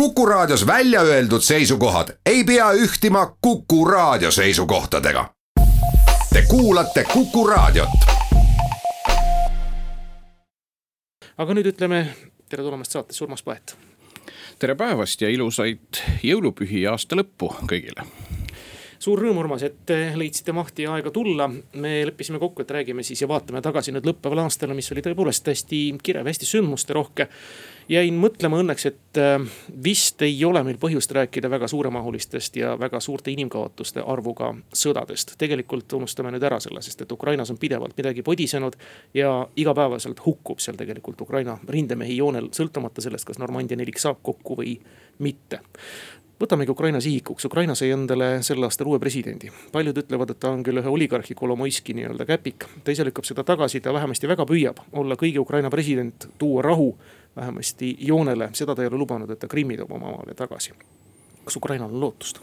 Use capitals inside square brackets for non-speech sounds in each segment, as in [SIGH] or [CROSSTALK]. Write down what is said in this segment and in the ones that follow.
Kuku Raadios välja öeldud seisukohad ei pea ühtima Kuku Raadio seisukohtadega. Te kuulate Kuku Raadiot. aga nüüd ütleme tere tulemast saatesse, Urmas Paet. tere päevast ja ilusaid jõulupühi ja aasta lõppu kõigile suur rõõm, Urmas, et leidsite mahti ja aega tulla. me leppisime kokku, et räägime siis ja vaatame tagasi nüüd lõppevale aastale, mis oli tõepoolest hästi kirev, hästi sündmusterohke jäin mõtlema õnneks, et äh, vist ei ole meil põhjust rääkida väga suuremahulistest ja väga suurte inimkaotuste arvuga sõdadest. tegelikult unustame nüüd ära selle, sest et Ukrainas on pidevalt midagi podisenud ja igapäevaselt hukkub seal tegelikult Ukraina rindemehi joonel, sõltumata sellest, kas Normandia nelik saab kokku või mitte võtamegi Ukraina sihikuks, Ukraina sai endale sel aastal uue presidendi. paljud ütlevad, et ta on küll ühe oligarhi Kolomoiski nii-öelda käpik, ta ise lükkab seda tagasi, ta vähemasti väga püüab olla kõigi Ukraina president, tuua rahu vähemasti joonele, seda ta ei ole lubanud, et ta Krimmi toob oma maale tagasi. kas Ukrainal on lootust?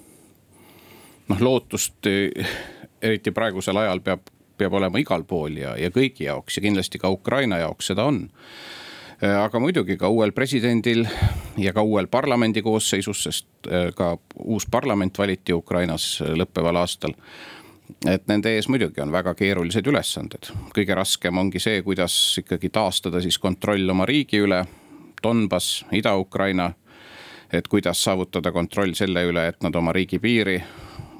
noh, lootust eh, eriti praegusel ajal peab, peab olema igal pool ja, ja kõigi jaoks ja kindlasti ka Ukraina jaoks seda on eh, aga muidugi ka uuel presidendil ja ka uuel parlamendi koosseisus, sest eh, ka uus parlament valiti Ukrainas lõppeval aastal et nende ees muidugi on väga keerulised ülesanded. kõige raskem ongi see, kuidas ikkagi taastada siis kontroll oma riigi üle. Donbass, Ida-Ukraina, et kuidas saavutada kontroll selle üle, et nad oma riigipiiri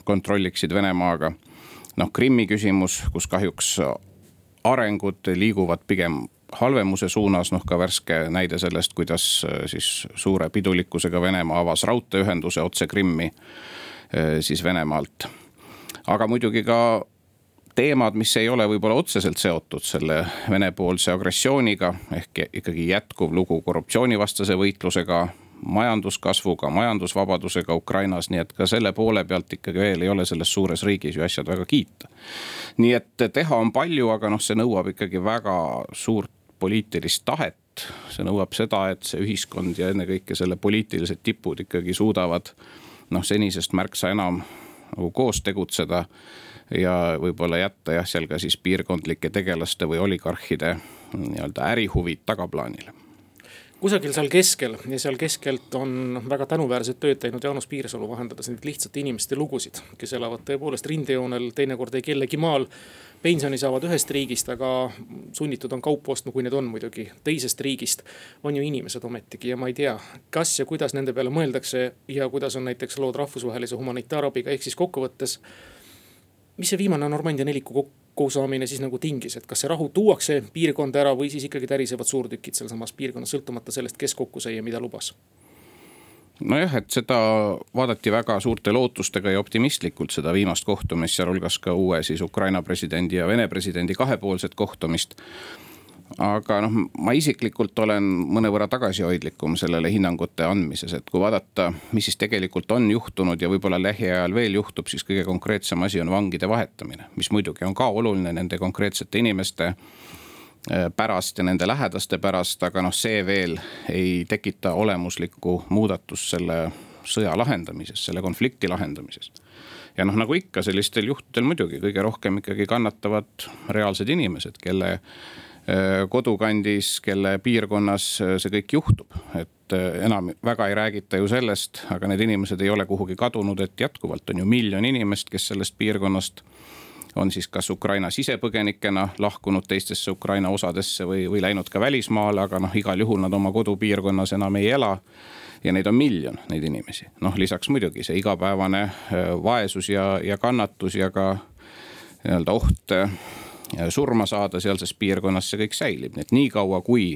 kontrolliksid Venemaaga. noh, Krimmi küsimus, kus kahjuks arengud liiguvad pigem halvemuse suunas, noh ka värske näide sellest, kuidas siis suure pidulikkusega Venemaa avas raudteeühenduse otse Krimmi siis Venemaalt aga muidugi ka teemad, mis ei ole võib-olla otseselt seotud selle Vene-poolse agressiooniga ehk ikkagi jätkuv lugu korruptsioonivastase võitlusega majanduskasvuga, majandusvabadusega Ukrainas, nii et ka selle poole pealt ikkagi veel ei ole selles suures riigis ju asjad väga kiita. nii et teha on palju, aga noh, see nõuab ikkagi väga suurt poliitilist tahet. see nõuab seda, et see ühiskond ja ennekõike selle poliitilised tipud ikkagi suudavad noh, senisest märksa enam nagu koos tegutseda. Ja võib-olla jätta jah, seal ka siis piirkondlike tegelaste või oligarhide nii-öelda ärihuvid tagaplaanile kusagil seal keskel ja seal keskelt on väga tänuväärset tööd teinud Jaanus Piirsalu, vahendades neid lihtsate inimeste lugusid, kes elavad tõepoolest rindejoonel, teinekord ei kellegi maal. pensioni saavad ühest riigist, aga sunnitud on kaupu ostma, kui need on muidugi teisest riigist. on ju inimesed ometigi ja ma ei tea, kas ja kuidas nende peale mõeldakse ja kuidas on näiteks lood rahvusvahelise humanitaarabiga, ehk siis kokkuvõttes. Mis see viimane Normandia neliku kokku kokkusaamine siis nagu tingis, et kas see rahu tuuakse piirkonda ära või siis ikkagi tärisevad suurtükid sealsamas piirkonnas, sõltumata sellest, kes kokku sai ja mida lubas? nojah, et seda vaadati väga suurte lootustega ja optimistlikult, seda viimast kohtumist, sealhulgas ka uue siis Ukraina presidendi ja Vene presidendi kahepoolset kohtumist aga noh, ma isiklikult olen mõnevõrra tagasihoidlikum sellele hinnangute andmises, et kui vaadata, mis siis tegelikult on juhtunud ja võib-olla lähiajal veel juhtub, siis kõige konkreetsem asi on vangide vahetamine. mis muidugi on ka oluline nende konkreetsete inimeste äh, pärast ja nende lähedaste pärast, aga noh, see veel ei tekita olemuslikku muudatust selle sõja lahendamises, selle konflikti lahendamises ja noh, nagu ikka sellistel juhtudel muidugi kõige rohkem ikkagi kannatavad reaalsed inimesed, kelle kodukandis, kelle piirkonnas äh, see kõik juhtub. et äh, enam väga ei räägita ju sellest, aga need inimesed ei ole kuhugi kadunud, et jätkuvalt on ju miljon inimest, kes sellest piirkonnast on siis kas Ukraina sisepõgenikena lahkunud teistesse Ukraina osadesse või, või läinud ka välismaale, aga noh, igal juhul nad oma kodupiirkonnas enam ei ela. ja neid on miljon, neid inimesi, noh lisaks muidugi see igapäevane vaesus ja, ja kannatus ja ka nii-öelda oht surma saada sealses piirkonnas, see kõik säilib, nii et niikaua kui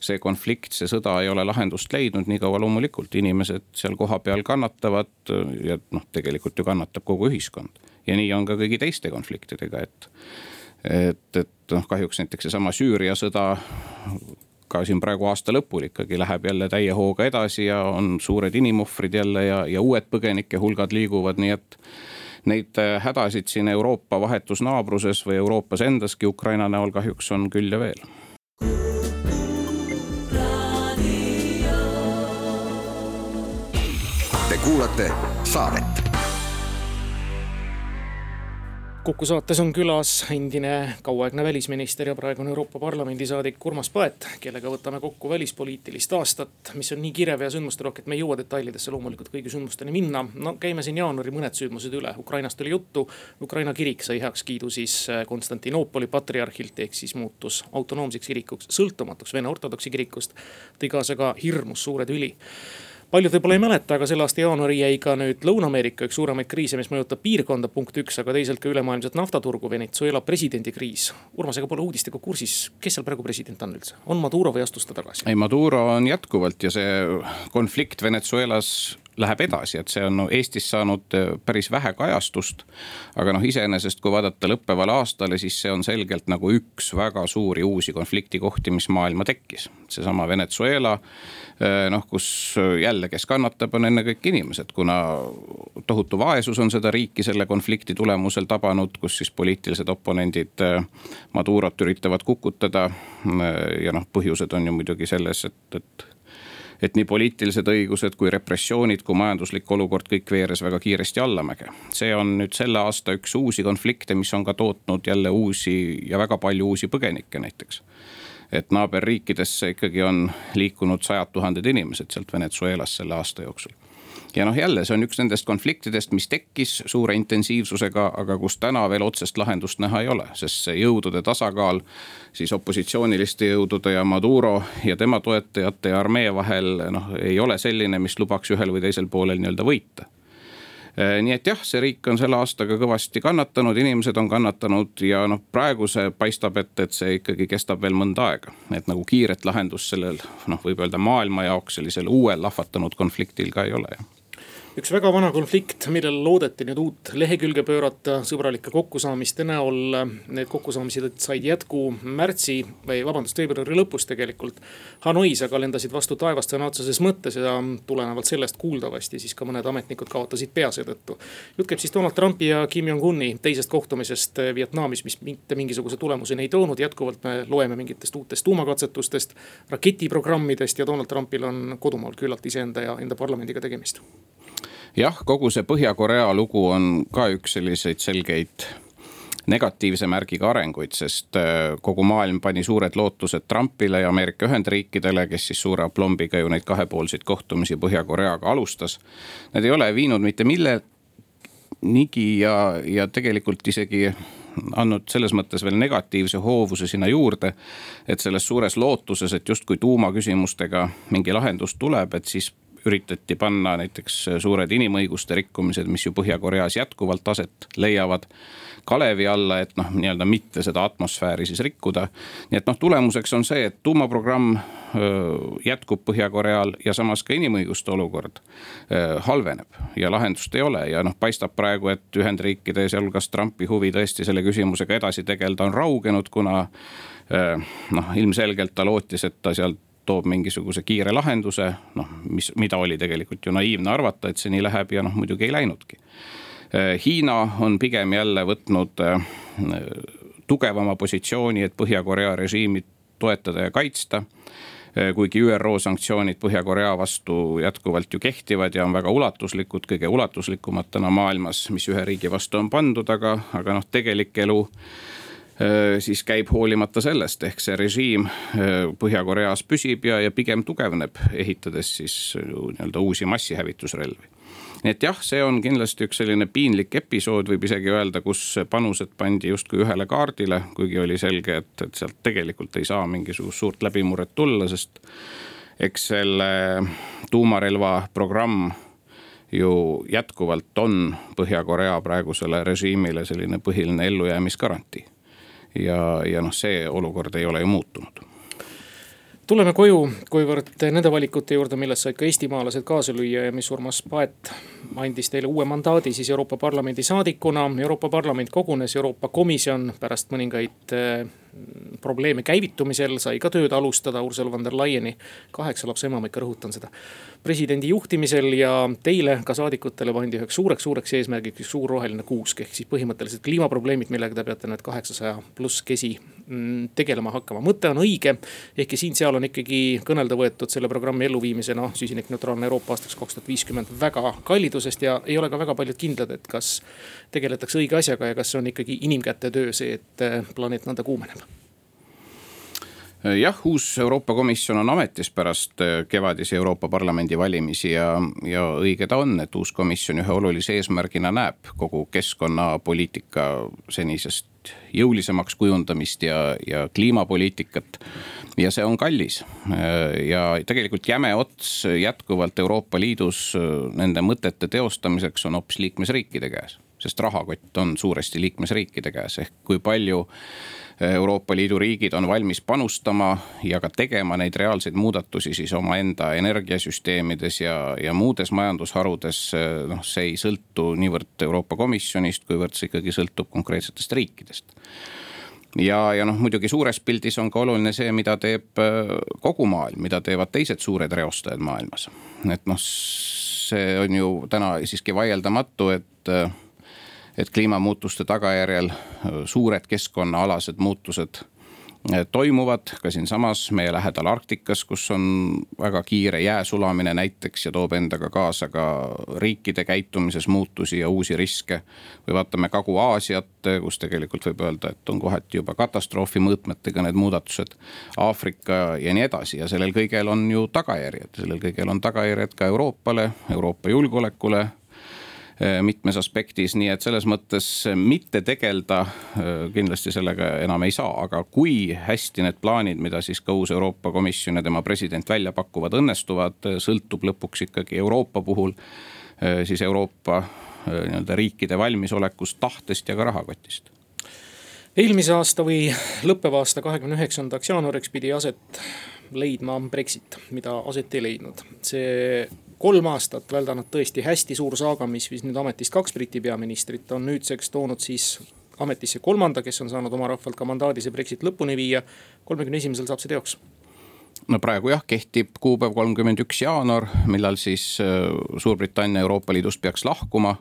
see konflikt, see sõda ei ole lahendust leidnud, nii kaua loomulikult inimesed seal kohapeal kannatavad ja noh, tegelikult ju kannatab kogu ühiskond. ja nii on ka kõigi teiste konfliktidega, et, et, et noh, kahjuks näiteks seesama Süüria sõda ka siin praegu aasta lõpul ikkagi läheb jälle täie hooga edasi ja on suured inimohvrid jälle ja, ja uued põgenike hulgad liiguvad, nii et neid äh, hädasid siin Euroopa vahetus naabruses või Euroopas endaski Ukraina näol kahjuks on küll ja veel. Te kuulate saadet Kuku saates on külas endine kauaaegne välisminister ja praegune Euroopa Parlamendi saadik Urmas Paet, kellega võtame kokku välispoliitilist aastat, mis on nii kirev ja sündmusterohke, et me ei jõua detailidesse loomulikult kõigi sündmusteni minna. no käime siin jaanuari mõned sündmused üle, Ukrainast oli juttu. Ukraina kirik sai heakskiidu siis äh, Konstantinoopoli patriarhilt ehk siis muutus autonoomseks kirikuks, sõltumatuks Vene ortodoksi kirikust. tõi kaasa ka hirmus suure tüli paljud võib-olla ei mäleta, aga selle aasta jaanuari jäi ka nüüd Lõuna-Ameerika üks suuremaid kriise, mis mõjutab piirkonda, punkt üks, aga teisalt ka ülemaailmset naftaturgu, Venezuela presidendikriis. Urmas, ega pole uudistega kursis, kes seal praegu president on üldse, on Maduro või astus ta tagasi? ei, Maduro on jätkuvalt ja see konflikt Venezuelas läheb edasi, et see on no, Eestis saanud äh, päris vähe kajastust. aga noh, iseenesest kui vaadata lõppevale aastale, siis see on selgelt nagu üks väga suuri uusi konfliktikohti, mis maailma tekkis. seesama Venezuela, äh, noh, kus jälle, kes kannatab, on ennekõike inimesed, kuna tohutu vaesus on seda riiki selle konflikti tulemusel tabanud, kus siis poliitilised oponendid äh, Madurot üritavad kukutada. ja noh, põhjused on ju muidugi selles, et, et et nii poliitilised õigused kui repressioonid kui majanduslik olukord kõik veeres väga kiiresti allamäge. see on nüüd selle aasta üks uusi konflikte, mis on ka tootnud jälle uusi ja väga palju uusi põgenikke näiteks et naaberriikidesse ikkagi on liikunud sajad tuhanded inimesed sealt Venezuelast selle aasta jooksul ja noh, jälle see on üks nendest konfliktidest, mis tekkis suure intensiivsusega, aga kus täna veel otsest lahendust näha ei ole, sest see jõudude tasakaal. siis opositsiooniliste jõudude ja Maduro ja tema toetajate ja armee vahel noh, ei ole selline, mis lubaks ühel või teisel poolel nii-öelda võita äh, nii et jah, see riik on selle aastaga kõvasti kannatanud, inimesed on kannatanud ja noh, praegu see paistab, et, et see ikkagi kestab veel mõnda aega. et nagu kiiret lahendust sellel noh, võib öelda maailma jaoks sellisel uuel lahvatanud konfliktil ka ei ole jah üks väga vana konflikt, millele loodeti nüüd uut lehekülge pöörata sõbralike kokkusaamiste näol. Need kokkusaamised said jätku märtsi või vabandust, veebruari lõpus tegelikult. Hanois aga lendasid vastu taevast sõna otseses mõttes ja tulenevalt sellest kuuldavasti siis ka mõned ametnikud kaotasid pea seetõttu. jutt käib siis Donald Trumpi ja Kim Jong-uni teisest kohtumisest Vietnamis, mis mitte mingisuguse tulemuseni ei toonud. jätkuvalt me loeme mingitest uutest tuumakatsetustest, raketiprogrammidest ja Donald Trumpil on kodumaal küllalt iseenda ja enda parlamendiga tegemist jah, kogu see Põhja-Korea lugu on ka üks selliseid selgeid negatiivse märgiga arenguid, sest äh, kogu maailm pani suured lootused Trumpile ja Ameerika Ühendriikidele, kes siis suure aplombiga ju neid kahepoolseid kohtumisi Põhja-Koreaga alustas. Need ei ole viinud mitte millenigi ja, ja tegelikult isegi andnud selles mõttes veel negatiivse hoovuse sinna juurde. et selles suures lootuses, et justkui tuumaküsimustega mingi lahendus tuleb, et siis üritati panna näiteks suured inimõiguste rikkumised, mis ju Põhja-Koreas jätkuvalt aset leiavad kalevi alla, et noh, nii-öelda mitte seda atmosfääri siis rikkuda. nii et noh, tulemuseks on see, et tuumaprogramm jätkub Põhja-Koreal ja samas ka inimõiguste olukord halveneb ja lahendust ei ole ja noh, paistab praegu, et Ühendriikide, sealhulgas Trumpi huvi tõesti selle küsimusega edasi tegeleda on raugenud, kuna noh, ilmselgelt ta lootis, et ta sealt toob mingisuguse kiire lahenduse, noh, mis, mida oli tegelikult ju naiivne arvata, et see nii läheb ja noh, muidugi ei läinudki. Äh, Hiina on pigem jälle võtnud äh, tugevama positsiooni, et Põhja-Korea režiimi toetada ja kaitsta äh, kuigi ÜRO sanktsioonid Põhja-Korea vastu jätkuvalt ju kehtivad ja on väga ulatuslikud, kõige ulatuslikumad täna maailmas, mis ühe riigi vastu on pandud, aga, aga noh, tegelik elu siis käib hoolimata sellest, ehk see režiim äh, Põhja-Koreas püsib ja, ja pigem tugevneb, ehitades siis äh, nii-öelda uusi massihävitusrelvi. Nii et jah, see on kindlasti üks selline piinlik episood, võib isegi öelda, kus panused pandi justkui ühele kaardile, kuigi oli selge, et, et sealt tegelikult ei saa mingisugust suurt läbimurret tulla, sest eks selle tuumarelva programm ju jätkuvalt on Põhja-Korea praegusele režiimile selline põhiline ellujäämisgarantii ja, ja noh, see olukord ei ole ju muutunud tuleme koju, kuivõrd nende valikute juurde, milles said ka eestimaalased kaasa lüüa ja mis Urmas Paet andis teile uue mandaadi siis Euroopa Parlamendi saadikuna. Euroopa Parlament kogunes, Euroopa Komisjon pärast mõningaid probleeme käivitumisel, sai ka tööd alustada Ursula von der Leyeni, kaheksa lapse ema, ma ikka rõhutan seda. presidendi juhtimisel ja teile ka saadikutele pandi üheks suureks-suureks eesmärgiks suur roheline kuusk, ehk siis põhimõtteliselt kliimaprobleemid, millega te peate need kaheksasaja pluss kesi mm, tegelema hakkama. mõte on õige, ehkki siin-seal on ikkagi kõnelda võetud selle programmi elluviimise noh, süsinikneutraalne Euroopa aastaks kaks tuhat viiskümmend väga kallidusest ja ei ole ka väga paljud kindlad, et kas tegeletakse õige asjaga ja kas see on ikkagi inimkäte töö see, et planeet nõnda kuumeneb jah, uus Euroopa Komisjon on ametis pärast äh, kevadisi Euroopa Parlamendi valimisi ja, ja õige ta on, et uus komisjon ühe olulise eesmärgina näeb kogu keskkonnapoliitika senisest jõulisemaks kujundamist ja, ja kliimapoliitikat. ja see on kallis. Äh, ja tegelikult jäme ots jätkuvalt Euroopa Liidus äh, nende mõtete teostamiseks on hoopis liikmesriikide käes. Sest rahakott on suuresti liikmesriikide käes, ehk kui palju Euroopa Liidu riigid on valmis panustama ja ka tegema neid reaalseid muudatusi siis omaenda energiasüsteemides ja, ja muudes majandusharudes. noh, see ei sõltu niivõrd Euroopa Komisjonist, kuivõrd see ikkagi sõltub konkreetsetest riikidest ja, ja noh, muidugi suures pildis on ka oluline see, mida teeb äh, kogu maailm, mida teevad teised suured reostajad maailmas. et noh, see on ju täna siiski vaieldamatu, et äh, et kliimamuutuste tagajärjel äh, suured keskkonnaalased muutused äh, toimuvad ka siinsamas meie lähedal Arktikas, kus on väga kiire jää sulamine näiteks ja toob endaga kaasa ka riikide käitumises muutusi ja uusi riske. või vaatame Kagu-Aasiat, kus tegelikult võib öelda, et on kohati juba katastroofi mõõtmetega need muudatused. Aafrika ja nii edasi ja sellel kõigel on ju tagajärjed, sellel kõigel on tagajärjed ka Euroopale, Euroopa julgeolekule Äh, mitmes aspektis, nii et selles mõttes mitte tegeleda äh, kindlasti sellega enam ei saa, aga kui hästi need plaanid, mida siis ka uus Euroopa Komisjon ja tema president välja pakuvad, õnnestuvad, sõltub lõpuks ikkagi Euroopa puhul siis Euroopa nii-öelda riikide valmisolekust, tahtest ja ka rahakotist eelmise aasta või lõppeva aasta kahekümne üheksandaks jaanuariks pidi aset leidma Brexit, mida aset ei leidnud. see kolm aastat väldanud tõesti hästi suur saaga, mis viis nüüd ametist kaks Briti peaministrit, on nüüdseks toonud siis ametisse kolmanda, kes on saanud oma rahvalt ka mandaadi see Brexit lõpuni viia. kolmekümne esimesel saab see teoks no praegu jah, kehtib kuupäev kolmkümmend üks jaanuar, millal siis äh, Suurbritannia Euroopa Liidust peaks lahkuma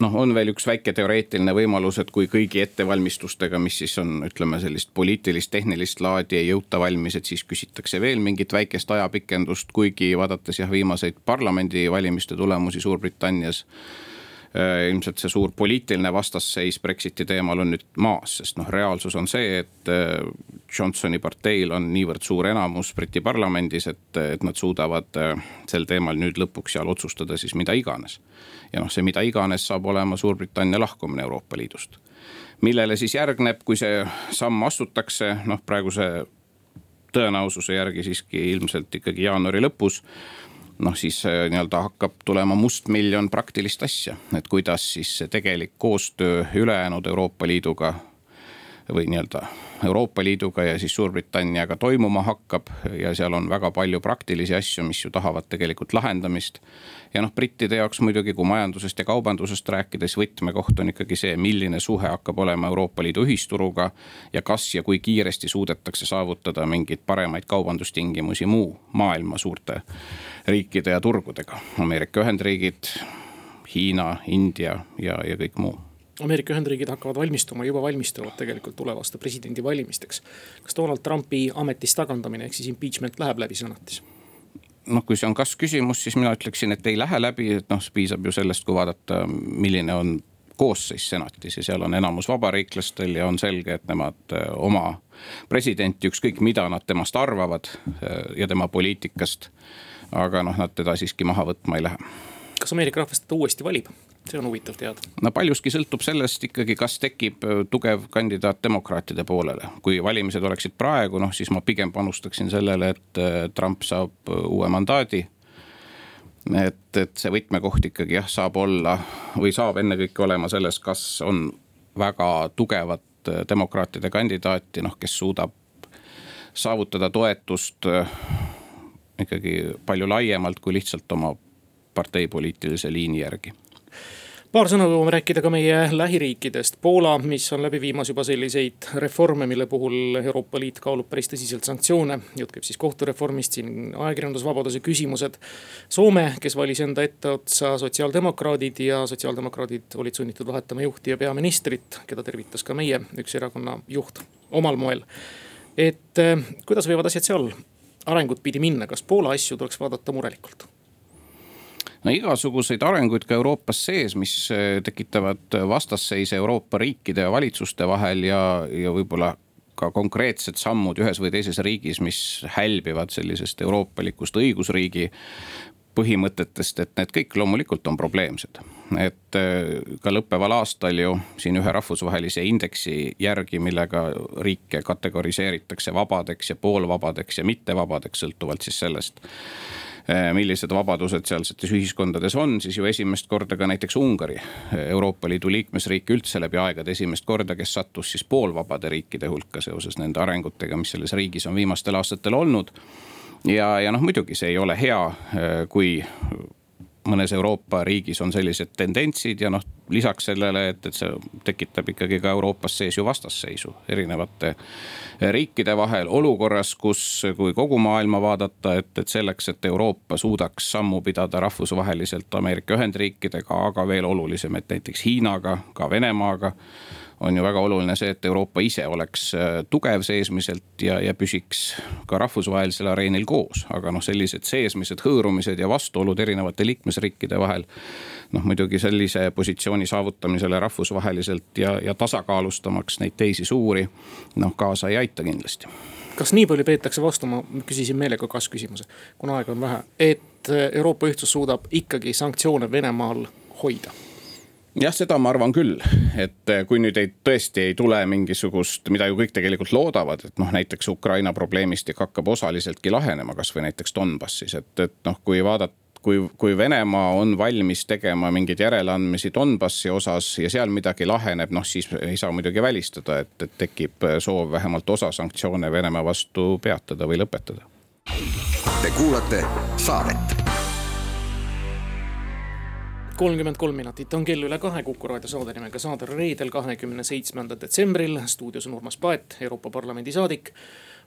noh, on veel üks väike teoreetiline võimalus, et kui kõigi ettevalmistustega, mis siis on, ütleme sellist poliitilist, tehnilist laadi ei jõuta valmis, et siis küsitakse veel mingit väikest ajapikendust, kuigi vaadates jah, viimaseid parlamendivalimiste tulemusi Suurbritannias ilmselt see suur poliitiline vastasseis Brexiti teemal on nüüd maas, sest noh, reaalsus on see, et äh, Johnsoni parteil on niivõrd suur enamus Briti parlamendis, et, et nad suudavad äh, sel teemal nüüd lõpuks seal otsustada siis mida iganes. ja noh, see mida iganes saab olema Suurbritannia lahkumine Euroopa Liidust. millele siis järgneb, kui see samm astutakse, noh praeguse tõenäosuse järgi siiski ilmselt ikkagi jaanuari lõpus noh, siis äh, nii-öelda hakkab tulema mustmiljon praktilist asja, et kuidas siis see tegelik koostöö ülejäänud Euroopa Liiduga või nii-öelda Euroopa Liiduga ja siis Suurbritanniaga toimuma hakkab. ja seal on väga palju praktilisi asju, mis ju tahavad tegelikult lahendamist. ja noh, brittide jaoks muidugi, kui majandusest ja kaubandusest rääkides, võtmekoht on ikkagi see, milline suhe hakkab olema Euroopa Liidu ühisturuga. ja kas ja kui kiiresti suudetakse saavutada mingeid paremaid kaubandustingimusi muu maailma suurte riikide ja turgudega. Ameerika Ühendriigid, Hiina, India ja, ja kõik muu Ameerika Ühendriigid hakkavad valmistuma, juba valmistuvad tegelikult tulevaste presidendivalimisteks. kas Donald Trumpi ametist tagandamine ehk siis impeachment läheb läbi senatis? noh, kui see on kas-küsimus, siis mina ütleksin, et ei lähe läbi, et noh, piisab ju sellest, kui vaadata, milline on koosseis senatis ja seal on enamus vabariiklastel ja on selge, et nemad äh, oma presidenti, ükskõik mida nad temast arvavad äh, ja tema poliitikast. aga noh, nad teda siiski maha võtma ei lähe. Kas Ameerika rahvas teda uuesti valib? see on huvitav teada. no paljuski sõltub sellest ikkagi, kas tekib äh, tugev kandidaat demokraatide poolele. kui valimised oleksid praegu, noh siis ma pigem panustaksin sellele, et äh, Trump saab äh, uue mandaadi. et, et see võtmekoht ikkagi jah, saab olla või saab ennekõike olema selles, kas on väga tugevat demokraatide kandidaati, noh kes suudab saavutada toetust ikkagi palju laiemalt kui lihtsalt oma partei poliitilise liini järgi paar sõna jõuame rääkida ka meie lähiriikidest. Poola, mis on läbi viimas juba selliseid reforme, mille puhul Euroopa Liit kaalub päris tõsiselt sanktsioone. jutt käib siis kohtureformist, siin ajakirjandusvabaduse küsimused. Soome, kes valis enda etteotsa sotsiaaldemokraadid ja sotsiaaldemokraadid olid sunnitud vahetama juhti ja peaministrit, keda tervitas ka meie üks erakonna juht omal moel. et eh, kuidas võivad asjad seal arengut pidi minna, kas Poola asju tuleks vaadata murelikult? No igasuguseid arenguid ka Euroopas sees, mis eh, tekitavad vastasseise Euroopa riikide ja valitsuste vahel ja, ja võib-olla ka konkreetsed sammud ühes või teises riigis, mis hälbivad sellisest euroopalikust õigusriigi põhimõtetest, et need kõik loomulikult on probleemsed. et eh, ka lõppeval aastal ju siin ühe rahvusvahelise indeksi järgi, millega riike kategoriseeritakse vabadeks ja poolvabadeks ja mittevabadeks, sõltuvalt siis sellest Eh, millised vabadused sealsetes ühiskondades on, siis ju esimest korda ka näiteks Ungari, eh, Euroopa Liidu liikmesriik üldse läbi aegade esimest korda, kes sattus siis poolvabade riikide hulka seoses nende arengutega, mis selles riigis on viimastel aastatel olnud. Ja, ja noh, muidugi see ei ole hea, eh, kui mõnes Euroopa riigis on sellised tendentsid ja noh, lisaks sellele, et, et see tekitab ikkagi ka Euroopas sees ju vastasseisu erinevate riikide vahel. olukorras, kus, kui kogu maailma vaadata, et, et selleks, et Euroopa suudaks sammu pidada rahvusvaheliselt Ameerika Ühendriikidega, aga veel olulisem, et näiteks Hiinaga, ka Venemaaga on ju väga oluline see, et Euroopa ise oleks äh, tugev seesmiselt ja, ja püsiks ka rahvusvahelisel areenil koos. aga noh, sellised seesmised hõõrumised ja vastuolud erinevate liikmesriikide vahel. noh, muidugi sellise positsiooni saavutamisele rahvusvaheliselt ja, ja tasakaalustamaks neid teisi suuri, noh kaasa ei aita kindlasti kas nii palju peetakse vastu, ma küsisin meelega kas-küsimuse, kuna aega on vähe, et Euroopa ühtsus suudab ikkagi sanktsioone Venemaal hoida jah, seda ma arvan küll, et eh, kui nüüd ei, tõesti ei tule mingisugust, mida ju kõik tegelikult loodavad, et noh, näiteks Ukraina probleemistik hakkab osaliseltki lahenema, kasvõi näiteks Donbassis, et, et noh, kui vaadata kui, kui Venemaa on valmis tegema mingeid järeleandmisi Donbassi osas ja seal midagi laheneb, noh siis ei saa muidugi välistada, et, et tekib soov vähemalt osa sanktsioone Venemaa vastu peatada või lõpetada. Te kuulate saadet kolmkümmend kolm minutit on kell üle kahe Kuku raadio saade nimega Saade reedel, kahekümne seitsmendal detsembril. stuudios on Urmas Paet, Euroopa Parlamendi saadik.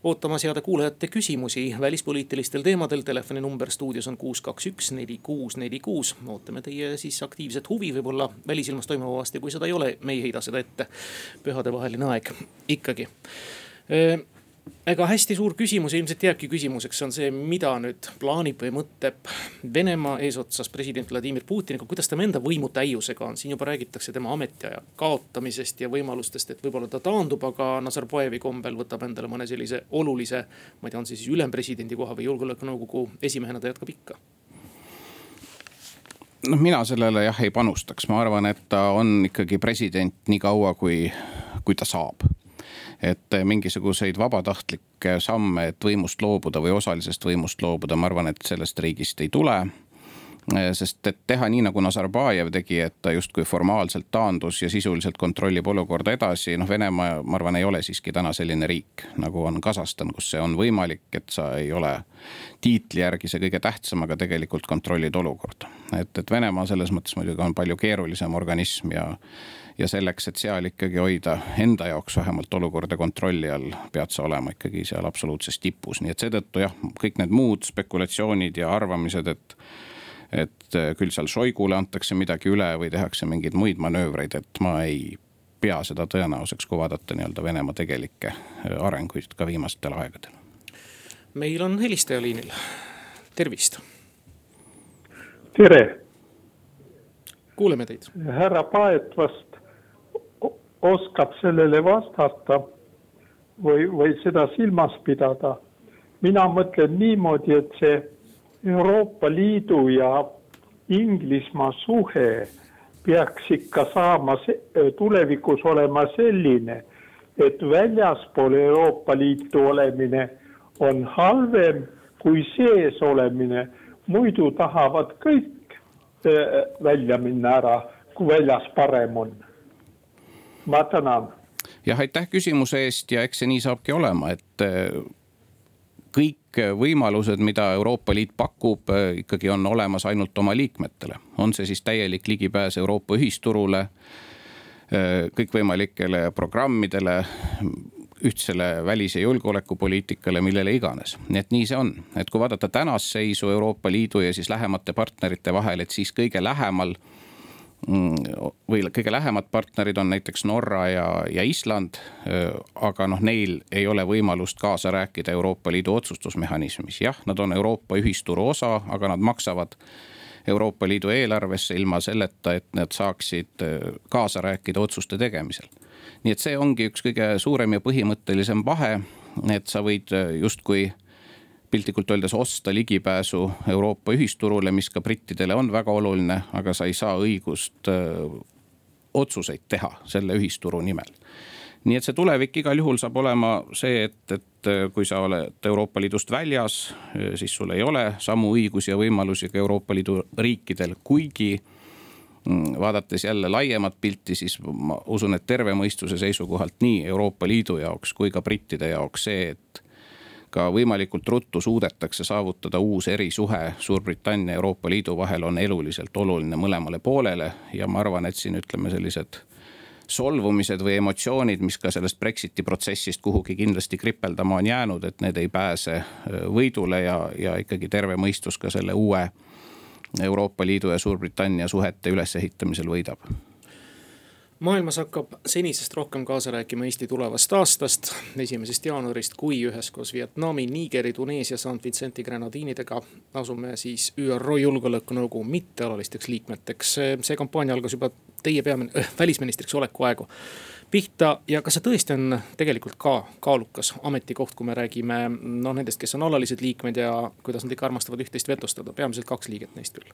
ootamas heade kuulajate küsimusi välispoliitilistel teemadel. telefoninumber stuudios on kuus, kaks, üks, neli, kuus, neli, kuus. ootame teie siis aktiivset huvi võib-olla välisilmas toimuva vastu ja kui seda ei ole, me ei heida seda ette. pühadevaheline aeg ikkagi ega hästi suur küsimus ilmselt jääbki küsimuseks, on see, mida nüüd plaanib või mõtleb Venemaa eesotsas president Vladimir Putiniga, kuidas tema enda võimutäiusega on. siin juba räägitakse tema ametiaja kaotamisest ja võimalustest, et võib-olla ta taandub, aga Nazarbajevi kombel võtab endale mõne sellise olulise. ma ei tea, on see siis ülempresidendi koha või julgeolekunõukogu esimehena, ta jätkab ikka noh, mina sellele jah ei panustaks, ma arvan, et ta on ikkagi president nii kaua, kui, kui ta saab et mingisuguseid vabatahtlikke samme, et võimust loobuda või osalisest võimust loobuda, ma arvan, et sellest riigist ei tule sest et teha nii nagu Nazarbajev tegi, et ta justkui formaalselt taandus ja sisuliselt kontrollib olukorda edasi, noh, Venemaa, ma arvan, ei ole siiski täna selline riik nagu on Kasahstan, kus see on võimalik, et sa ei ole tiitli järgi see kõige tähtsam, aga tegelikult kontrollid olukorda. et, et Venemaa selles mõttes muidugi on palju keerulisem organism ja ja selleks, et seal ikkagi hoida enda jaoks vähemalt olukorda kontrolli all, pead sa olema ikkagi seal absoluutses tipus, nii et seetõttu jah, kõik need muud spekulatsioonid ja arvamised, et et küll seal Šoigule antakse midagi üle või tehakse mingeid muid manöövreid, et ma ei pea seda tõenäosuseks, kui vaadata nii-öelda Venemaa tegelikke arenguid ka viimastel aegadel. meil on helistaja liinil, tervist. tere. kuuleme teid. härra Paet vast oskab sellele vastata või, või seda silmas pidada. mina mõtlen niimoodi, et see Euroopa Liidu ja Inglismaa suhe peaks ikka saama tulevikus olema selline, et väljaspool Euroopa Liitu olemine on halvem kui sees olemine. muidu tahavad kõik äh, välja minna ära, kui väljas parem on ma tänan. jah, aitäh küsimuse eest ja eks see nii saabki olema, et äh, kõik võimalused, mida Euroopa Liit pakub, ikkagi on olemas ainult oma liikmetele. on see siis täielik ligipääs Euroopa ühisturule, kõikvõimalikele programmidele, ühtsele välis- ja julgeolekupoliitikale, millele iganes. nii et nii see on, et kui vaadata tänast seisu Euroopa Liidu ja siis lähemate partnerite vahel, et siis kõige lähemal või kõige lähemad partnerid on näiteks Norra ja, ja Island. aga noh, neil ei ole võimalust kaasa rääkida Euroopa Liidu otsustusmehhanismis, jah, nad on Euroopa ühisturu osa, aga nad maksavad Euroopa Liidu eelarvesse ilma selleta, et nad saaksid kaasa rääkida otsuste tegemisel nii et see ongi üks kõige suurem ja põhimõttelisem vahe, et sa võid äh, justkui piltlikult öeldes osta ligipääsu Euroopa ühisturule, mis ka brittidele on väga oluline, aga sa ei saa õigust öö, otsuseid teha selle ühisturu nimel. nii et see tulevik igal juhul saab olema see, et, et kui sa oled Euroopa Liidust väljas, siis sul ei ole samu õigusi ja võimalusi ka Euroopa Liidu riikidel, kuigi Mm, vaadates jälle laiemat pilti, siis ma usun, et terve mõistuse seisukohalt nii Euroopa Liidu jaoks kui ka brittide jaoks see, et ka võimalikult ruttu suudetakse saavutada uus erisuhe Suurbritannia ja Euroopa Liidu vahel on eluliselt oluline mõlemale poolele. ja ma arvan, et siin ütleme sellised solvumised või emotsioonid, mis ka sellest Brexiti protsessist kuhugi kindlasti kripeldama on jäänud, et need ei pääse äh, võidule ja, ja ikkagi terve mõistus ka selle uue Euroopa Liidu ja Suurbritannia suhete ülesehitamisel võidab maailmas hakkab senisest rohkem kaasa rääkima Eesti tulevast aastast, esimesest jaanuarist, kui üheskoos Vietnami, Nigeri, Tuneesia, St Vincenti grenadiinidega asume siis ÜRO Julgeolekunõukogu mittealalisteks liikmeteks. see kampaania algas juba teie peamin- äh,, välisministriks oleku aegu. Pihta ja kas see tõesti on tegelikult ka kaalukas ametikoht, kui me räägime noh, nendest, kes on alalised liikmed ja kuidas nad ikka armastavad üht-teist vetostada, peamiselt kaks liiget neist küll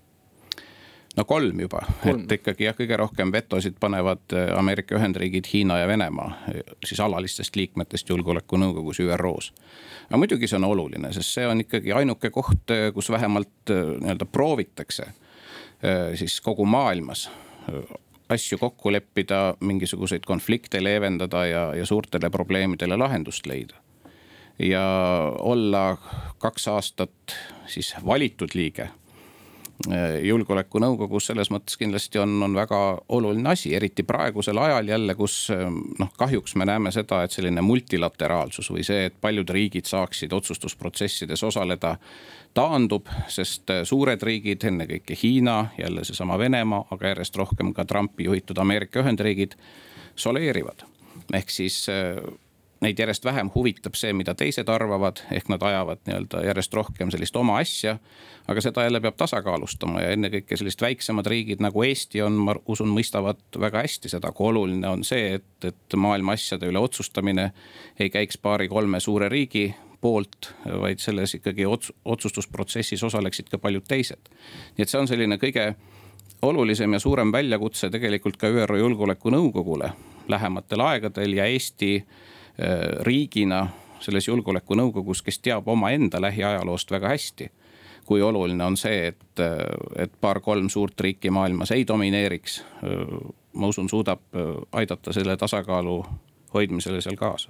no kolm juba, et ikkagi jah, kõige rohkem vetosid panevad äh, Ameerika Ühendriigid, Hiina ja Venemaa siis alalistest liikmetest julgeolekunõukogus ÜRO-s. aga muidugi see on oluline, sest see on ikkagi ainuke koht, äh, kus vähemalt äh, nii-öelda proovitakse siis kogu maailmas asju kokku leppida, mingisuguseid konflikte leevendada ja, ja suurtele probleemidele lahendust leida. ja olla kaks aastat siis valitud liige julgeolekunõukogus selles mõttes kindlasti on, on väga oluline asi, eriti praegusel ajal jälle, kus noh, kahjuks me näeme seda, et selline multilateraalsus või see, et paljud riigid saaksid otsustusprotsessides osaleda, taandub, sest suured riigid, ennekõike Hiina, jälle seesama Venemaa, aga järjest rohkem ka Trumpi juhitud Ameerika Ühendriigid soleerivad. ehk siis neid järjest vähem huvitab see, mida teised arvavad, ehk nad ajavad nii-öelda järjest rohkem sellist oma asja. aga seda jälle peab tasakaalustama ja ennekõike sellised väiksemad riigid nagu Eesti on, ma usun, mõistavad väga hästi seda, kui oluline on see, et, et maailma asjade üle otsustamine ei käiks paari-kolme suure riigi poolt, vaid selles ikkagi ots-, otsustusprotsessis osaleksid ka paljud teised. nii et see on selline kõige olulisem ja suurem väljakutse tegelikult ka ÜRO Julgeolekunõukogule lähematel aegadel ja Eesti riigina selles julgeolekunõukogus, kes teab omaenda lähiajaloost väga hästi. kui oluline on see, et, äh, et paar-kolm suurt riiki maailmas ei domineeriks. Äh, ma usun, suudab aidata selle tasakaalu hoidmisele seal kaasa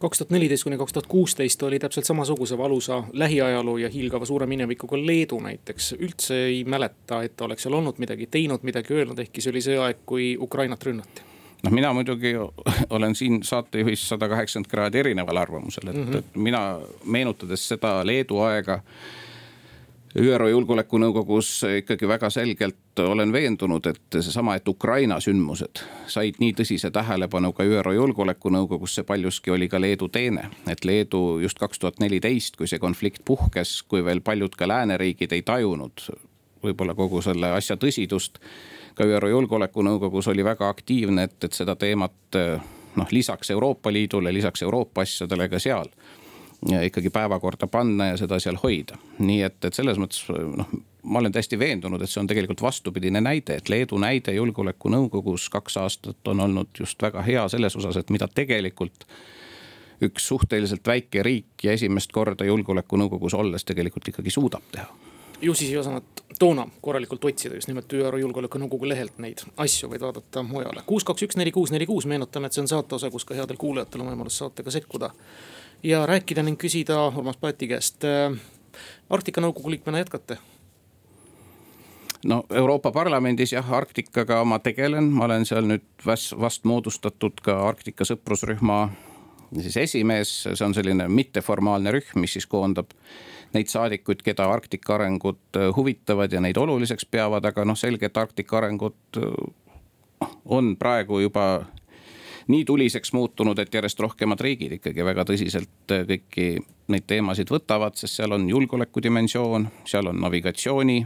kaks tuhat neliteist kuni kaks tuhat kuusteist oli täpselt samasuguse valusa lähiajaloo ja hiilgava suure minevikuga Leedu näiteks. üldse ei mäleta, et oleks seal olnud midagi teinud, midagi öelnud, ehkki see oli see aeg, kui Ukrainat rünnati noh, mina muidugi [LAUGHS] olen siin saatejuhis sada kaheksakümmend kraadi erineval arvamusel, et mm, -hmm. et mina meenutades seda Leedu aega. ÜRO Julgeolekunõukogus ikkagi väga selgelt olen veendunud, et seesama, et Ukraina sündmused said nii tõsise tähelepanu ka ÜRO Julgeolekunõukogus, see paljuski oli ka Leedu teene. et Leedu just kaks tuhat neliteist, kui see konflikt puhkes, kui veel paljud ka lääneriigid ei tajunud võib-olla kogu selle asja tõsidust ka ÜRO Julgeolekunõukogus oli väga aktiivne, et, et seda teemat noh, lisaks Euroopa Liidule, lisaks Euroopa asjadele ka seal ja ikkagi päevakorda panna ja seda seal hoida. nii et, et selles mõttes noh, ma olen täiesti veendunud, et see on tegelikult vastupidine näide, et Leedu näide julgeolekunõukogus kaks aastat on olnud just väga hea selles osas, et mida tegelikult üks suhteliselt väike riik ja esimest korda julgeolekunõukogus olles tegelikult ikkagi suudab teha ju siis ei osanud toona korralikult otsida just nimelt ÜRO Julgeolekunõukogu lehelt neid asju, vaid vaadata mujale. kuus, kaks, üks, neli, kuus, neli, kuus, meenutame, et see on saate osa, kus ka headel kuulajatel on võimalus saatega sekkuda ja rääkida ning küsida Urmas Paeti käest. Arktika Nõukogu liikmena jätkate? no Euroopa Parlamendis jah, Arktikaga ma tegelen, ma olen seal nüüd vast, moodustatud ka Arktika sõprusrühma siis esimees, see on selline mitteformaalne rühm, mis siis koondab neid saadikuid, keda Arktika arengud äh, huvitavad ja neid oluliseks peavad, aga noh, selge, et Arktika arengud äh, on praegu juba nii tuliseks muutunud, et järjest rohkemad riigid ikkagi väga tõsiselt äh, kõiki neid teemasid võtavad, sest seal on julgeoleku dimensioon, seal on navigatsiooni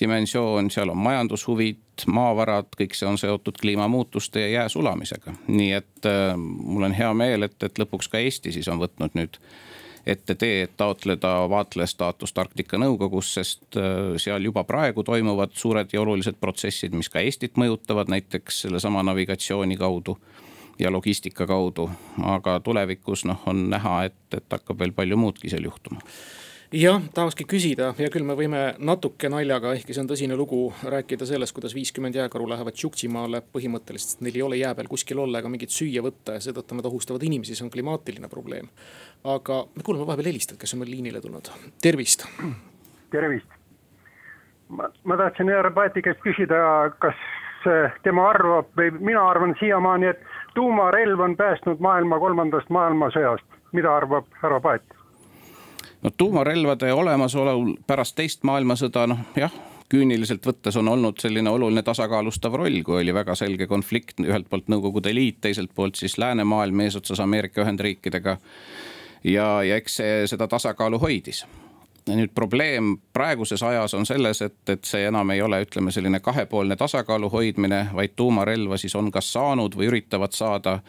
dimensioon, seal on majandushuvid, maavarad, kõik see on seotud kliimamuutuste ja jää sulamisega. nii et äh, mul on hea meel, et, et lõpuks ka Eesti siis on võtnud nüüd ette tee, et taotleda vaatleja staatust Arktika Nõukogus, sest äh, seal juba praegu toimuvad suured ja olulised protsessid, mis ka Eestit mõjutavad, näiteks sellesama navigatsiooni kaudu ja logistika kaudu. aga tulevikus noh, on näha, et, et hakkab veel palju muudki seal juhtuma jah, tahakski küsida, hea küll, me võime natuke naljaga, ehkki see on tõsine lugu, rääkida sellest, kuidas viiskümmend jääkaru lähevad Tšuktšimaale põhimõtteliselt, neil ei ole jää peal kuskil olla ega mingit süüa võtta ja seetõttu nad ohustavad inimesi, see on klimaatiline probleem. aga me kuulame vahepeal helistajat, kes on meil liinile tulnud, tervist. tervist. ma, ma tahtsin härra Paeti käest küsida, kas tema arvab või mina arvan siiamaani, et tuumarelv on päästnud maailma kolmandast maailmasõjast, mida arvab härra Paet? No tuumarelvade olemasolul pärast teist maailmasõda, noh jah küüniliselt võttes on olnud selline oluline tasakaalustav roll, kui oli väga selge konflikt, ühelt poolt Nõukogude Liit, teiselt poolt siis läänemaailm eesotsas Ameerika Ühendriikidega. ja, ja eks see seda tasakaalu hoidis. nüüd probleem praeguses ajas on selles, et, et see enam ei ole, ütleme selline kahepoolne tasakaalu hoidmine, vaid tuumarelva siis on kas saanud või üritavad saada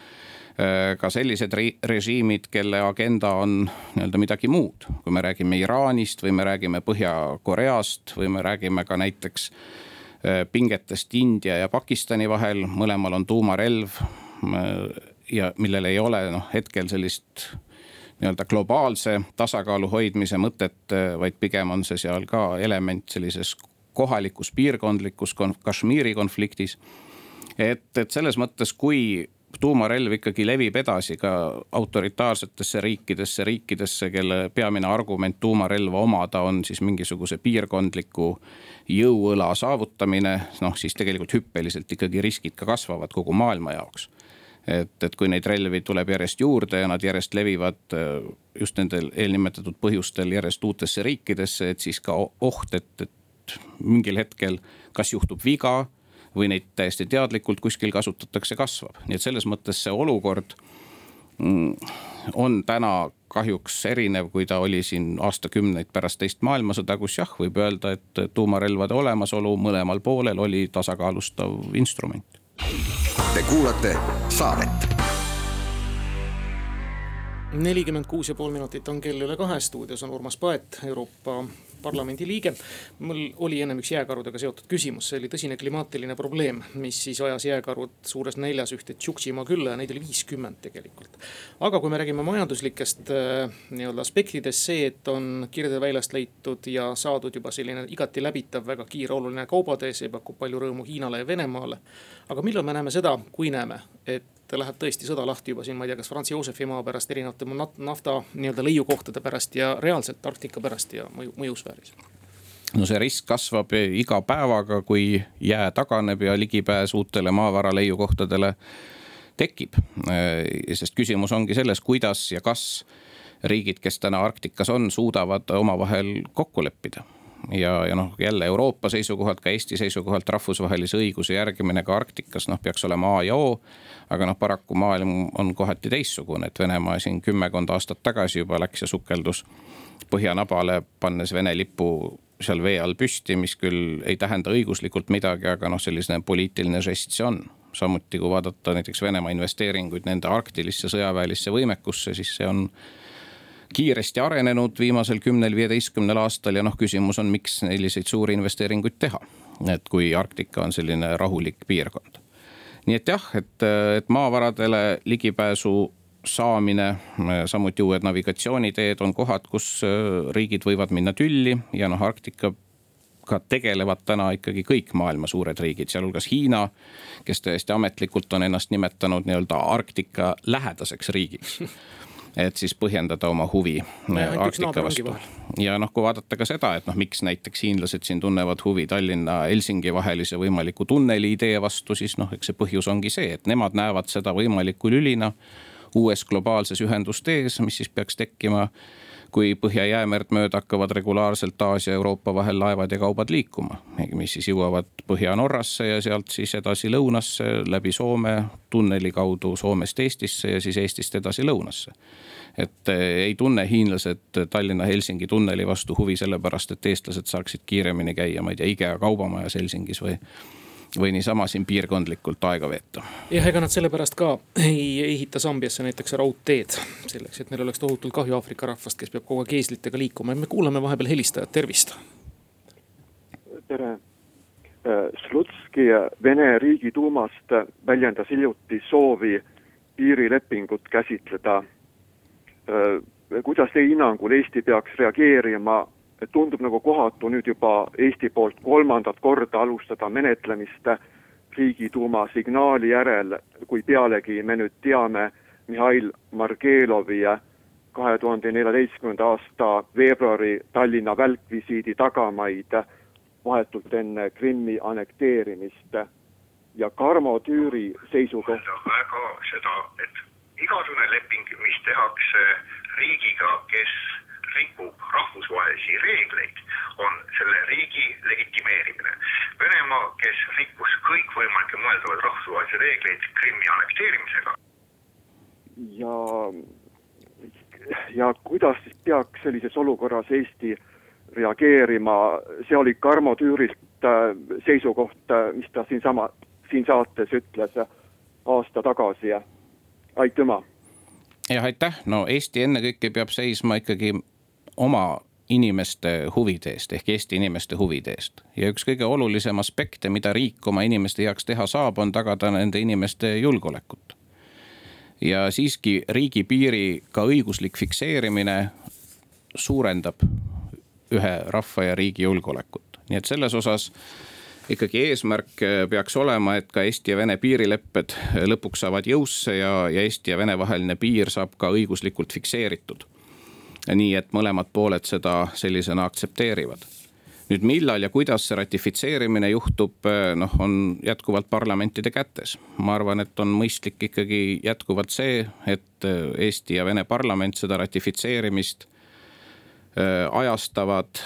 ka sellised režiimid, kelle agenda on nii-öelda midagi muud. kui me räägime Iraanist või me räägime Põhja-Koreast või me räägime ka näiteks äh, pingetest India ja Pakistani vahel, mõlemal on tuumarelv. Äh, ja millel ei ole noh, hetkel sellist nii-öelda globaalse tasakaalu hoidmise mõtet, vaid pigem on see seal ka element sellises kohalikus piirkondlikus Kashmiri konfliktis. et, et selles mõttes, kui tuumarelv ikkagi levib edasi ka autoritaarsetesse riikidesse, riikidesse, kelle peamine argument tuumarelva omada on siis mingisuguse piirkondliku jõuõla saavutamine. noh, siis tegelikult hüppeliselt ikkagi riskid ka kasvavad kogu maailma jaoks. et, et kui neid relvi tuleb järjest juurde ja nad järjest levivad äh, just nendel eelnimetatud põhjustel järjest uutesse riikidesse, et siis ka oht, et, et mingil hetkel kas juhtub viga või neid täiesti teadlikult kuskil kasutatakse, kasvab. nii et selles mõttes see olukord mm, on täna kahjuks erinev, kui ta oli siin aastakümneid pärast teist maailmasõda, kus jah, võib öelda, et tuumarelvade olemasolu mõlemal poolel oli tasakaalustav instrument. Te kuulate saadet nelikümmend kuus ja pool minutit on kell üle kahe, stuudios on Urmas Paet, Euroopa Parlamendi liige. mul oli ennem üks jääkarudega seotud küsimus, see oli tõsine klimaatiline probleem, mis siis ajas jääkarud suures näljas ühte Tšuktšimaa külla ja neid oli viiskümmend tegelikult. aga kui me räägime majanduslikest äh, nii-öelda aspektidest, see, et on Kirdeväljast leitud ja saadud juba selline igati läbitav, väga kiire, oluline kaubatee, see pakub palju rõõmu Hiinale ja Venemaale. aga millal me näeme seda, kui näeme, et läheb tõesti sõda lahti juba siin, ma ei tea, kas Franz Josefi maa pärast, erinevate nafta nii-öelda leiukohtade pärast ja reaalselt Arktika pärast ja mõju, mõjusfääris no see risk kasvab iga päevaga, kui jää taganeb ja ligipääs uutele maavara leiukohtadele tekib. sest küsimus ongi selles, kuidas ja kas riigid, kes täna Arktikas on, suudavad omavahel kokku leppida ja, ja noh, jälle Euroopa seisukohalt, ka Eesti seisukohalt rahvusvahelise õiguse järgimine ka Arktikas noh, peaks olema A ja O. aga noh, paraku maailm on kohati teistsugune, et Venemaa siin kümmekond aastat tagasi juba läks ja sukeldus põhjanabale, pannes Vene lipu seal vee all püsti, mis küll ei tähenda õiguslikult midagi, aga noh, selline poliitiline žest see on. samuti kui vaadata näiteks Venemaa investeeringuid nende arktilisse sõjaväelisse võimekusse, siis see on kiiresti arenenud viimasel kümnel-viieteistkümnel aastal ja noh, küsimus on, miks selliseid suuri investeeringuid teha. et kui Arktika on selline rahulik piirkond. nii et jah, et, et maavaradele ligipääsu saamine, samuti uued navigatsiooniteed on kohad, kus äh, riigid võivad minna tülli ja noh, Arktika ka tegelevad täna ikkagi kõik maailma suured riigid, sealhulgas Hiina, kes täiesti ametlikult on ennast nimetanud nii-öelda Arktika lähedaseks riigiks et siis põhjendada oma huvi Arktika vastu. ja noh, kui vaadata ka seda, et noh, miks näiteks hiinlased siin tunnevad huvi Tallinna-Helsingi vahelise võimaliku tunneli idee vastu, siis noh, eks see põhjus ongi see, et nemad näevad seda võimaliku lülina uues globaalses ühendustees, mis siis peaks tekkima kui Põhja-Jäämerd mööda hakkavad regulaarselt Aasia ja Euroopa vahel laevad ja kaubad liikuma. mis siis jõuavad Põhja-Norrasse ja sealt siis edasi lõunasse läbi Soome tunneli kaudu Soomest Eestisse ja siis Eestist edasi lõunasse. et eh, ei tunne hiinlased Tallinna-Helsingi tunneli vastu huvi sellepärast, et eestlased saaksid kiiremini käia, ma ei tea, IKEA kaubamajas Helsingis või või niisama siin piirkondlikult aega veeta. jah, ega nad sellepärast ka ei ehita Sambiasse näiteks raudteed, selleks, et neil oleks tohutult kahju Aafrika rahvast, kes peab kogu aeg eeslitega liikuma ja me kuulame vahepeal helistajat, tervist. tere. Äh, Slutski Vene riigiduumast väljendas hiljuti soovi piirilepingut käsitleda. Äh, kuidas teie hinnangul Eesti peaks reageerima tundub nagu kohatu nüüd juba Eesti poolt kolmandat korda alustada menetlemist riigiduuma signaali järel, kui pealegi me nüüd teame Mihhail Margelovi kahe tuhande neljateistkümnenda aasta veebruari Tallinna välkvisiidi tagamaid vahetult enne Krimmi annekteerimist ja Karmo Tüüri seisukoht. väga seda, et igasugune leping, mis tehakse riigiga, kes rikub rahvusvahelisi reegleid, on selle riigi legitimeerimine. Venemaa, kes rikkus kõikvõimalikke mõeldavaid rahvusvahelisi reegleid Krimmi annekteerimisega. ja, ja kuidas siis peaks sellises olukorras Eesti reageerima, see oli Tarmo Tüürilt äh, seisukoht, äh, mis ta siinsama, siin saates ütles aasta tagasi. aitüma jah, aitäh, no Eesti ennekõike peab seisma ikkagi oma inimeste huvide eest ehk Eesti inimeste huvide eest. ja üks kõige olulisem aspekte, mida riik oma inimeste heaks teha saab, on tagada nende inimeste julgeolekut. ja siiski riigipiiri ka õiguslik fikseerimine suurendab ühe rahva ja riigi julgeolekut, nii et selles osas ikkagi eesmärk peaks olema, et ka Eesti ja Vene piirilepped lõpuks saavad jõusse ja, ja Eesti ja Vene vaheline piir saab ka õiguslikult fikseeritud nii et mõlemad pooled seda sellisena aktsepteerivad nüüd millal ja kuidas see ratifitseerimine juhtub, eh, noh, on jätkuvalt parlamentide kätes. ma arvan, et on mõistlik ikkagi jätkuvalt see, et eh, Eesti ja Vene parlament seda ratifitseerimist eh, ajastavad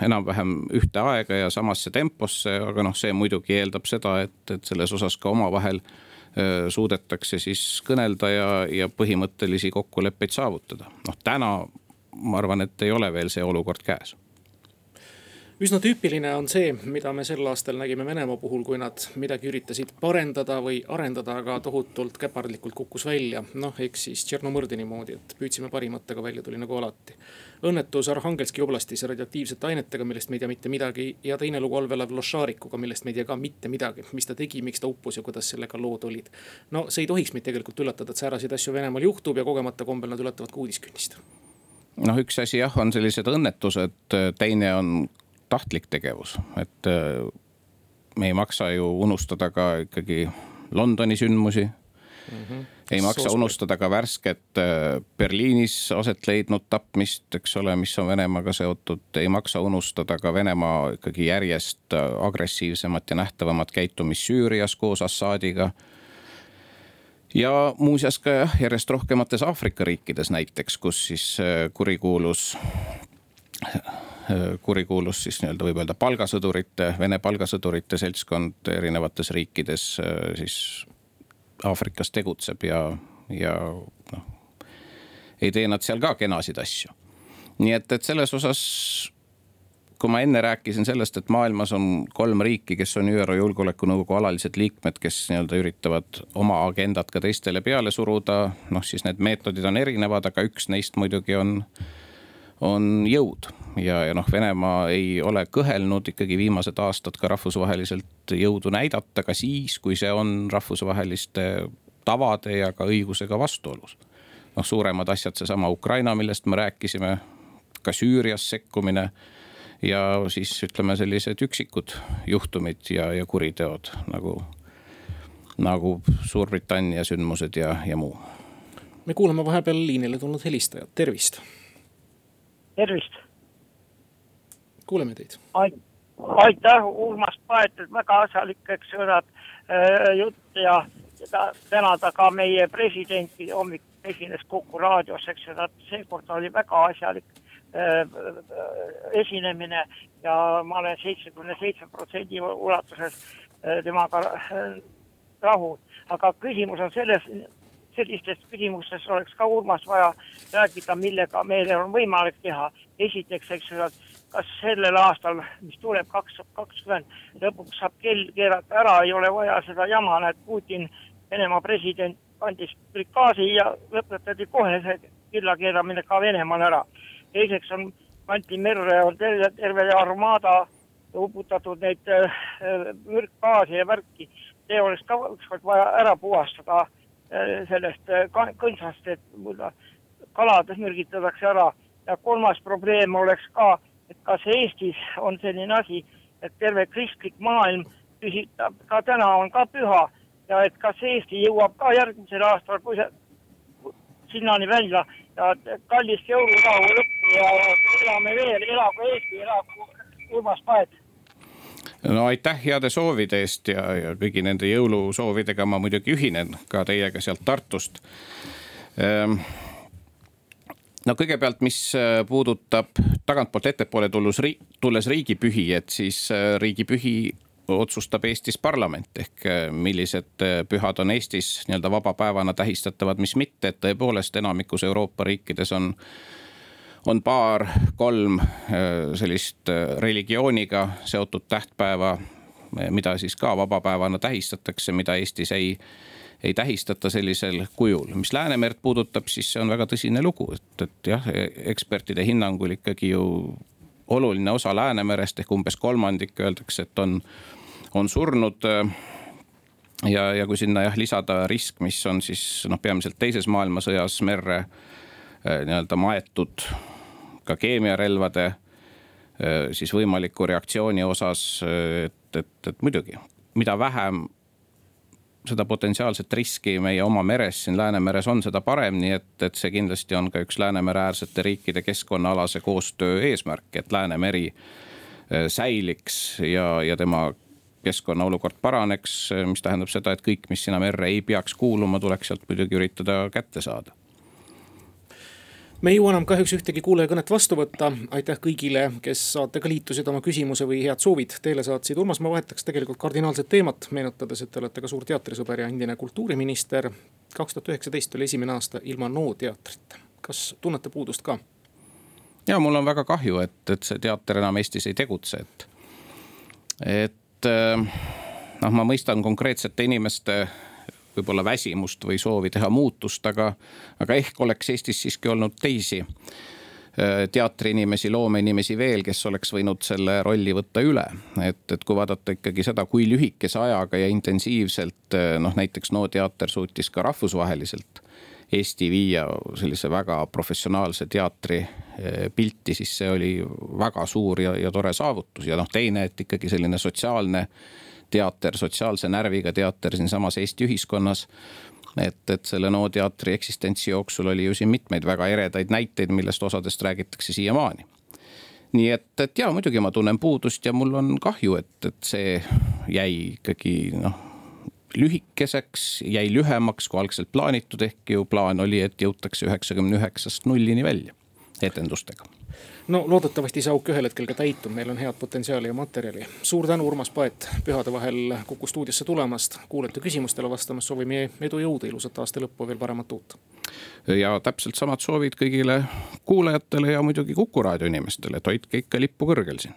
enam-vähem ühte aega ja samasse temposse, aga noh, see muidugi eeldab seda, et, et selles osas ka omavahel suudetakse siis kõnelda ja, ja põhimõttelisi kokkuleppeid saavutada. noh, täna ma arvan, et ei ole veel see olukord käes üsna tüüpiline on see, mida me sel aastal nägime Venemaa puhul, kui nad midagi üritasid parendada või arendada, aga tohutult käpardlikult kukkus välja. noh, eks siis Tšernomõrdini moodi, et püüdsime parimat, aga välja tuli nagu alati. õnnetus Arhangelski oblastis radioaktiivsete ainetega, millest me ei tea mitte midagi ja teine lugu Olvelav Lošarikuga, millest me ei tea ka mitte midagi. mis ta tegi, miks ta uppus ja kuidas sellega lood olid. no see ei tohiks meid tegelikult üllatada, et sääraseid asju Venemaal juhtub ja kogemata kombel nad ületavad ka uudiskünnist noh, üks asi jah, on sellised õnnetused, teine on tahtlik tegevus, et äh, me ei maksa ju unustada ka ikkagi Londoni sündmusi mm. -hmm. ei maksa Soos unustada ka värsket äh, Berliinis aset leidnud tapmist, eks ole, mis on Venemaaga seotud, ei maksa unustada ka Venemaa ikkagi järjest äh, agressiivsemat ja nähtavamat käitumist Süürias koos Assadiga ja muuseas ka jah, järjest rohkemates Aafrika riikides näiteks, kus siis kurikuulus kurikuulus siis nii-öelda võib öelda palgasõdurite, Vene palgasõdurite seltskond erinevates riikides äh, siis Aafrikas tegutseb ja, ja noh. ei tee nad seal ka kenasid asju. nii et, et selles osas kui ma enne rääkisin sellest, et maailmas on kolm riiki, kes on ÜRO Julgeolekunõukogu alalised liikmed, kes nii-öelda üritavad oma agendat ka teistele peale suruda, noh siis need meetodid on erinevad, aga üks neist muidugi on on jõud ja, ja noh, Venemaa ei ole kõhelnud ikkagi viimased aastad ka rahvusvaheliselt jõudu näidata ka siis, kui see on rahvusvaheliste tavade ja ka õigusega vastuolus. noh, suuremad asjad, seesama Ukraina, millest me rääkisime, ka Süürias sekkumine ja siis ütleme, sellised üksikud juhtumid ja, ja kuriteod nagu, nagu Suurbritannia sündmused ja, ja muu me kuulame vahepeal liinile tulnud helistajat, tervist. tervist. kuuleme teid. aitäh, Urmas Paet, väga asjalik, eks ole, äh, jutt ja tänada ka meie presidenti, hommikul esines Kuku raadios, eks ju, seekord oli väga asjalik esinemine ja ma olen seitsmekümne seitsme protsendi ulatuses äh, temaga äh, rahul. aga küsimus on selles, sellistest küsimustest oleks ka Urmas vaja rääkida, millega meil on võimalik teha. esiteks, eks ju, kas sellel aastal, mis tuleb kaks, kakskümmend, lõpuks saab kell keerata ära, ei ole vaja seda jama, näed Putin, Venemaa president kandis brigaasi ja lõpetati kohe see killakeeramine ka Venemaal ära. Teiseks on Anti merre on terve, terve armaada uputatud neid äh, mürkgaase ja värki. see oleks ka ükskord vaja ära puhastada äh, sellest äh, kõnsast, et kalad mürgitatakse ära. ja kolmas probleem oleks ka, et kas Eestis on selline asi, et terve kristlik maailm pühitab, ka täna on ka püha ja et kas Eesti jõuab ka järgmisel aastal, kui see sinnani välja ja kallist jõulurahu lõppu ja elame veel, elagu Eesti, elagu Urmas Paet no aitäh heade soovide eest ja, ja kõigi nende jõulusoovidega ma muidugi ühinen ka teiega sealt Tartust. Ehm no kõigepealt, mis äh, puudutab tagantpoolt ettepoole tullus, tulles riigipühi, et siis äh, riigipühi otsustab Eestis parlament ehk äh, millised äh, pühad on Eestis nii-öelda vaba päevana tähistatavad, mis mitte, et tõepoolest enamikus Euroopa riikides on on paar-kolm äh, sellist religiooniga seotud tähtpäeva, mida siis ka vabapäevana tähistatakse, mida Eestis ei, ei tähistata sellisel kujul. mis Läänemerd puudutab, siis see on väga tõsine lugu, et, et jah, ekspertide hinnangul ikkagi ju oluline osa Läänemerest ehk umbes kolmandik öeldakse, et on on surnud ja, ja kui sinna jah lisada risk, mis on siis noh, peamiselt teises maailmasõjas merre äh, nii-öelda maetud ka keemiarelvade äh, siis võimaliku reaktsiooni osas, et, et, et muidugi, mida vähem seda potentsiaalset riski meie oma meres siin Läänemeres on, seda parem, nii et, et see kindlasti on ka üks Läänemere äärsete riikide keskkonnaalase koostöö eesmärk, et Läänemeri äh, säiliks ja, ja tema keskkonna olukord paraneks, mis tähendab seda, et kõik, mis sinna merre ei peaks kuuluma, tuleks sealt muidugi üritada kätte saada me ei jõua enam kahjuks ühtegi kuulajakõnet vastu võtta. aitäh kõigile, kes saatega liitusid, oma küsimuse või head soovid teile saatsid. Urmas, ma vahetaks tegelikult kardinaalset teemat, meenutades, et te olete ka suur teatrisõber ja endine kultuuriminister. kaks tuhat üheksateist oli esimene aasta ilma NO teatrit. kas tunnete puudust ka? ja mul on väga kahju, et, et see teater enam Eestis ei tegutse, et, et Äh, noh, ma mõistan konkreetsete inimeste võib-olla väsimust või soovi teha muutust, aga, aga ehk oleks Eestis siiski olnud teisi äh, teatriinimesi, loomeinimesi veel, kes oleks võinud selle rolli võtta üle. et, et kui vaadata ikkagi seda, kui lühikese ajaga ja intensiivselt äh, noh, näiteks NO teater suutis ka rahvusvaheliselt Eesti viia sellise väga professionaalse teatri Eh, pilti, siis see oli väga suur ja, ja tore saavutus ja noh, teine, et ikkagi selline sotsiaalne teater, sotsiaalse närviga teater siinsamas Eesti ühiskonnas. et, et selle NO teatri eksistentsi jooksul oli ju siin mitmeid väga eredaid näiteid, millest osadest räägitakse siiamaani nii et, et ja muidugi ma tunnen puudust ja mul on kahju, et, et see jäi ikkagi noh lühikeseks, jäi lühemaks kui algselt plaanitud, ehk ju plaan oli, et jõutakse üheksakümne üheksast nullini välja etendustega no loodetavasti see auk ühel hetkel ka täitub, meil on head potentsiaali ja materjali. suur tänu, Urmas Paet, pühade vahel Kuku stuudiosse tulemast, kuulajate küsimustele vastamast, soovime edu, jõudu, ilusat aasta lõppu, veel paremat uut. ja täpselt samad soovid kõigile kuulajatele ja muidugi Kuku raadio inimestele, et hoidke ikka lippu kõrgel siin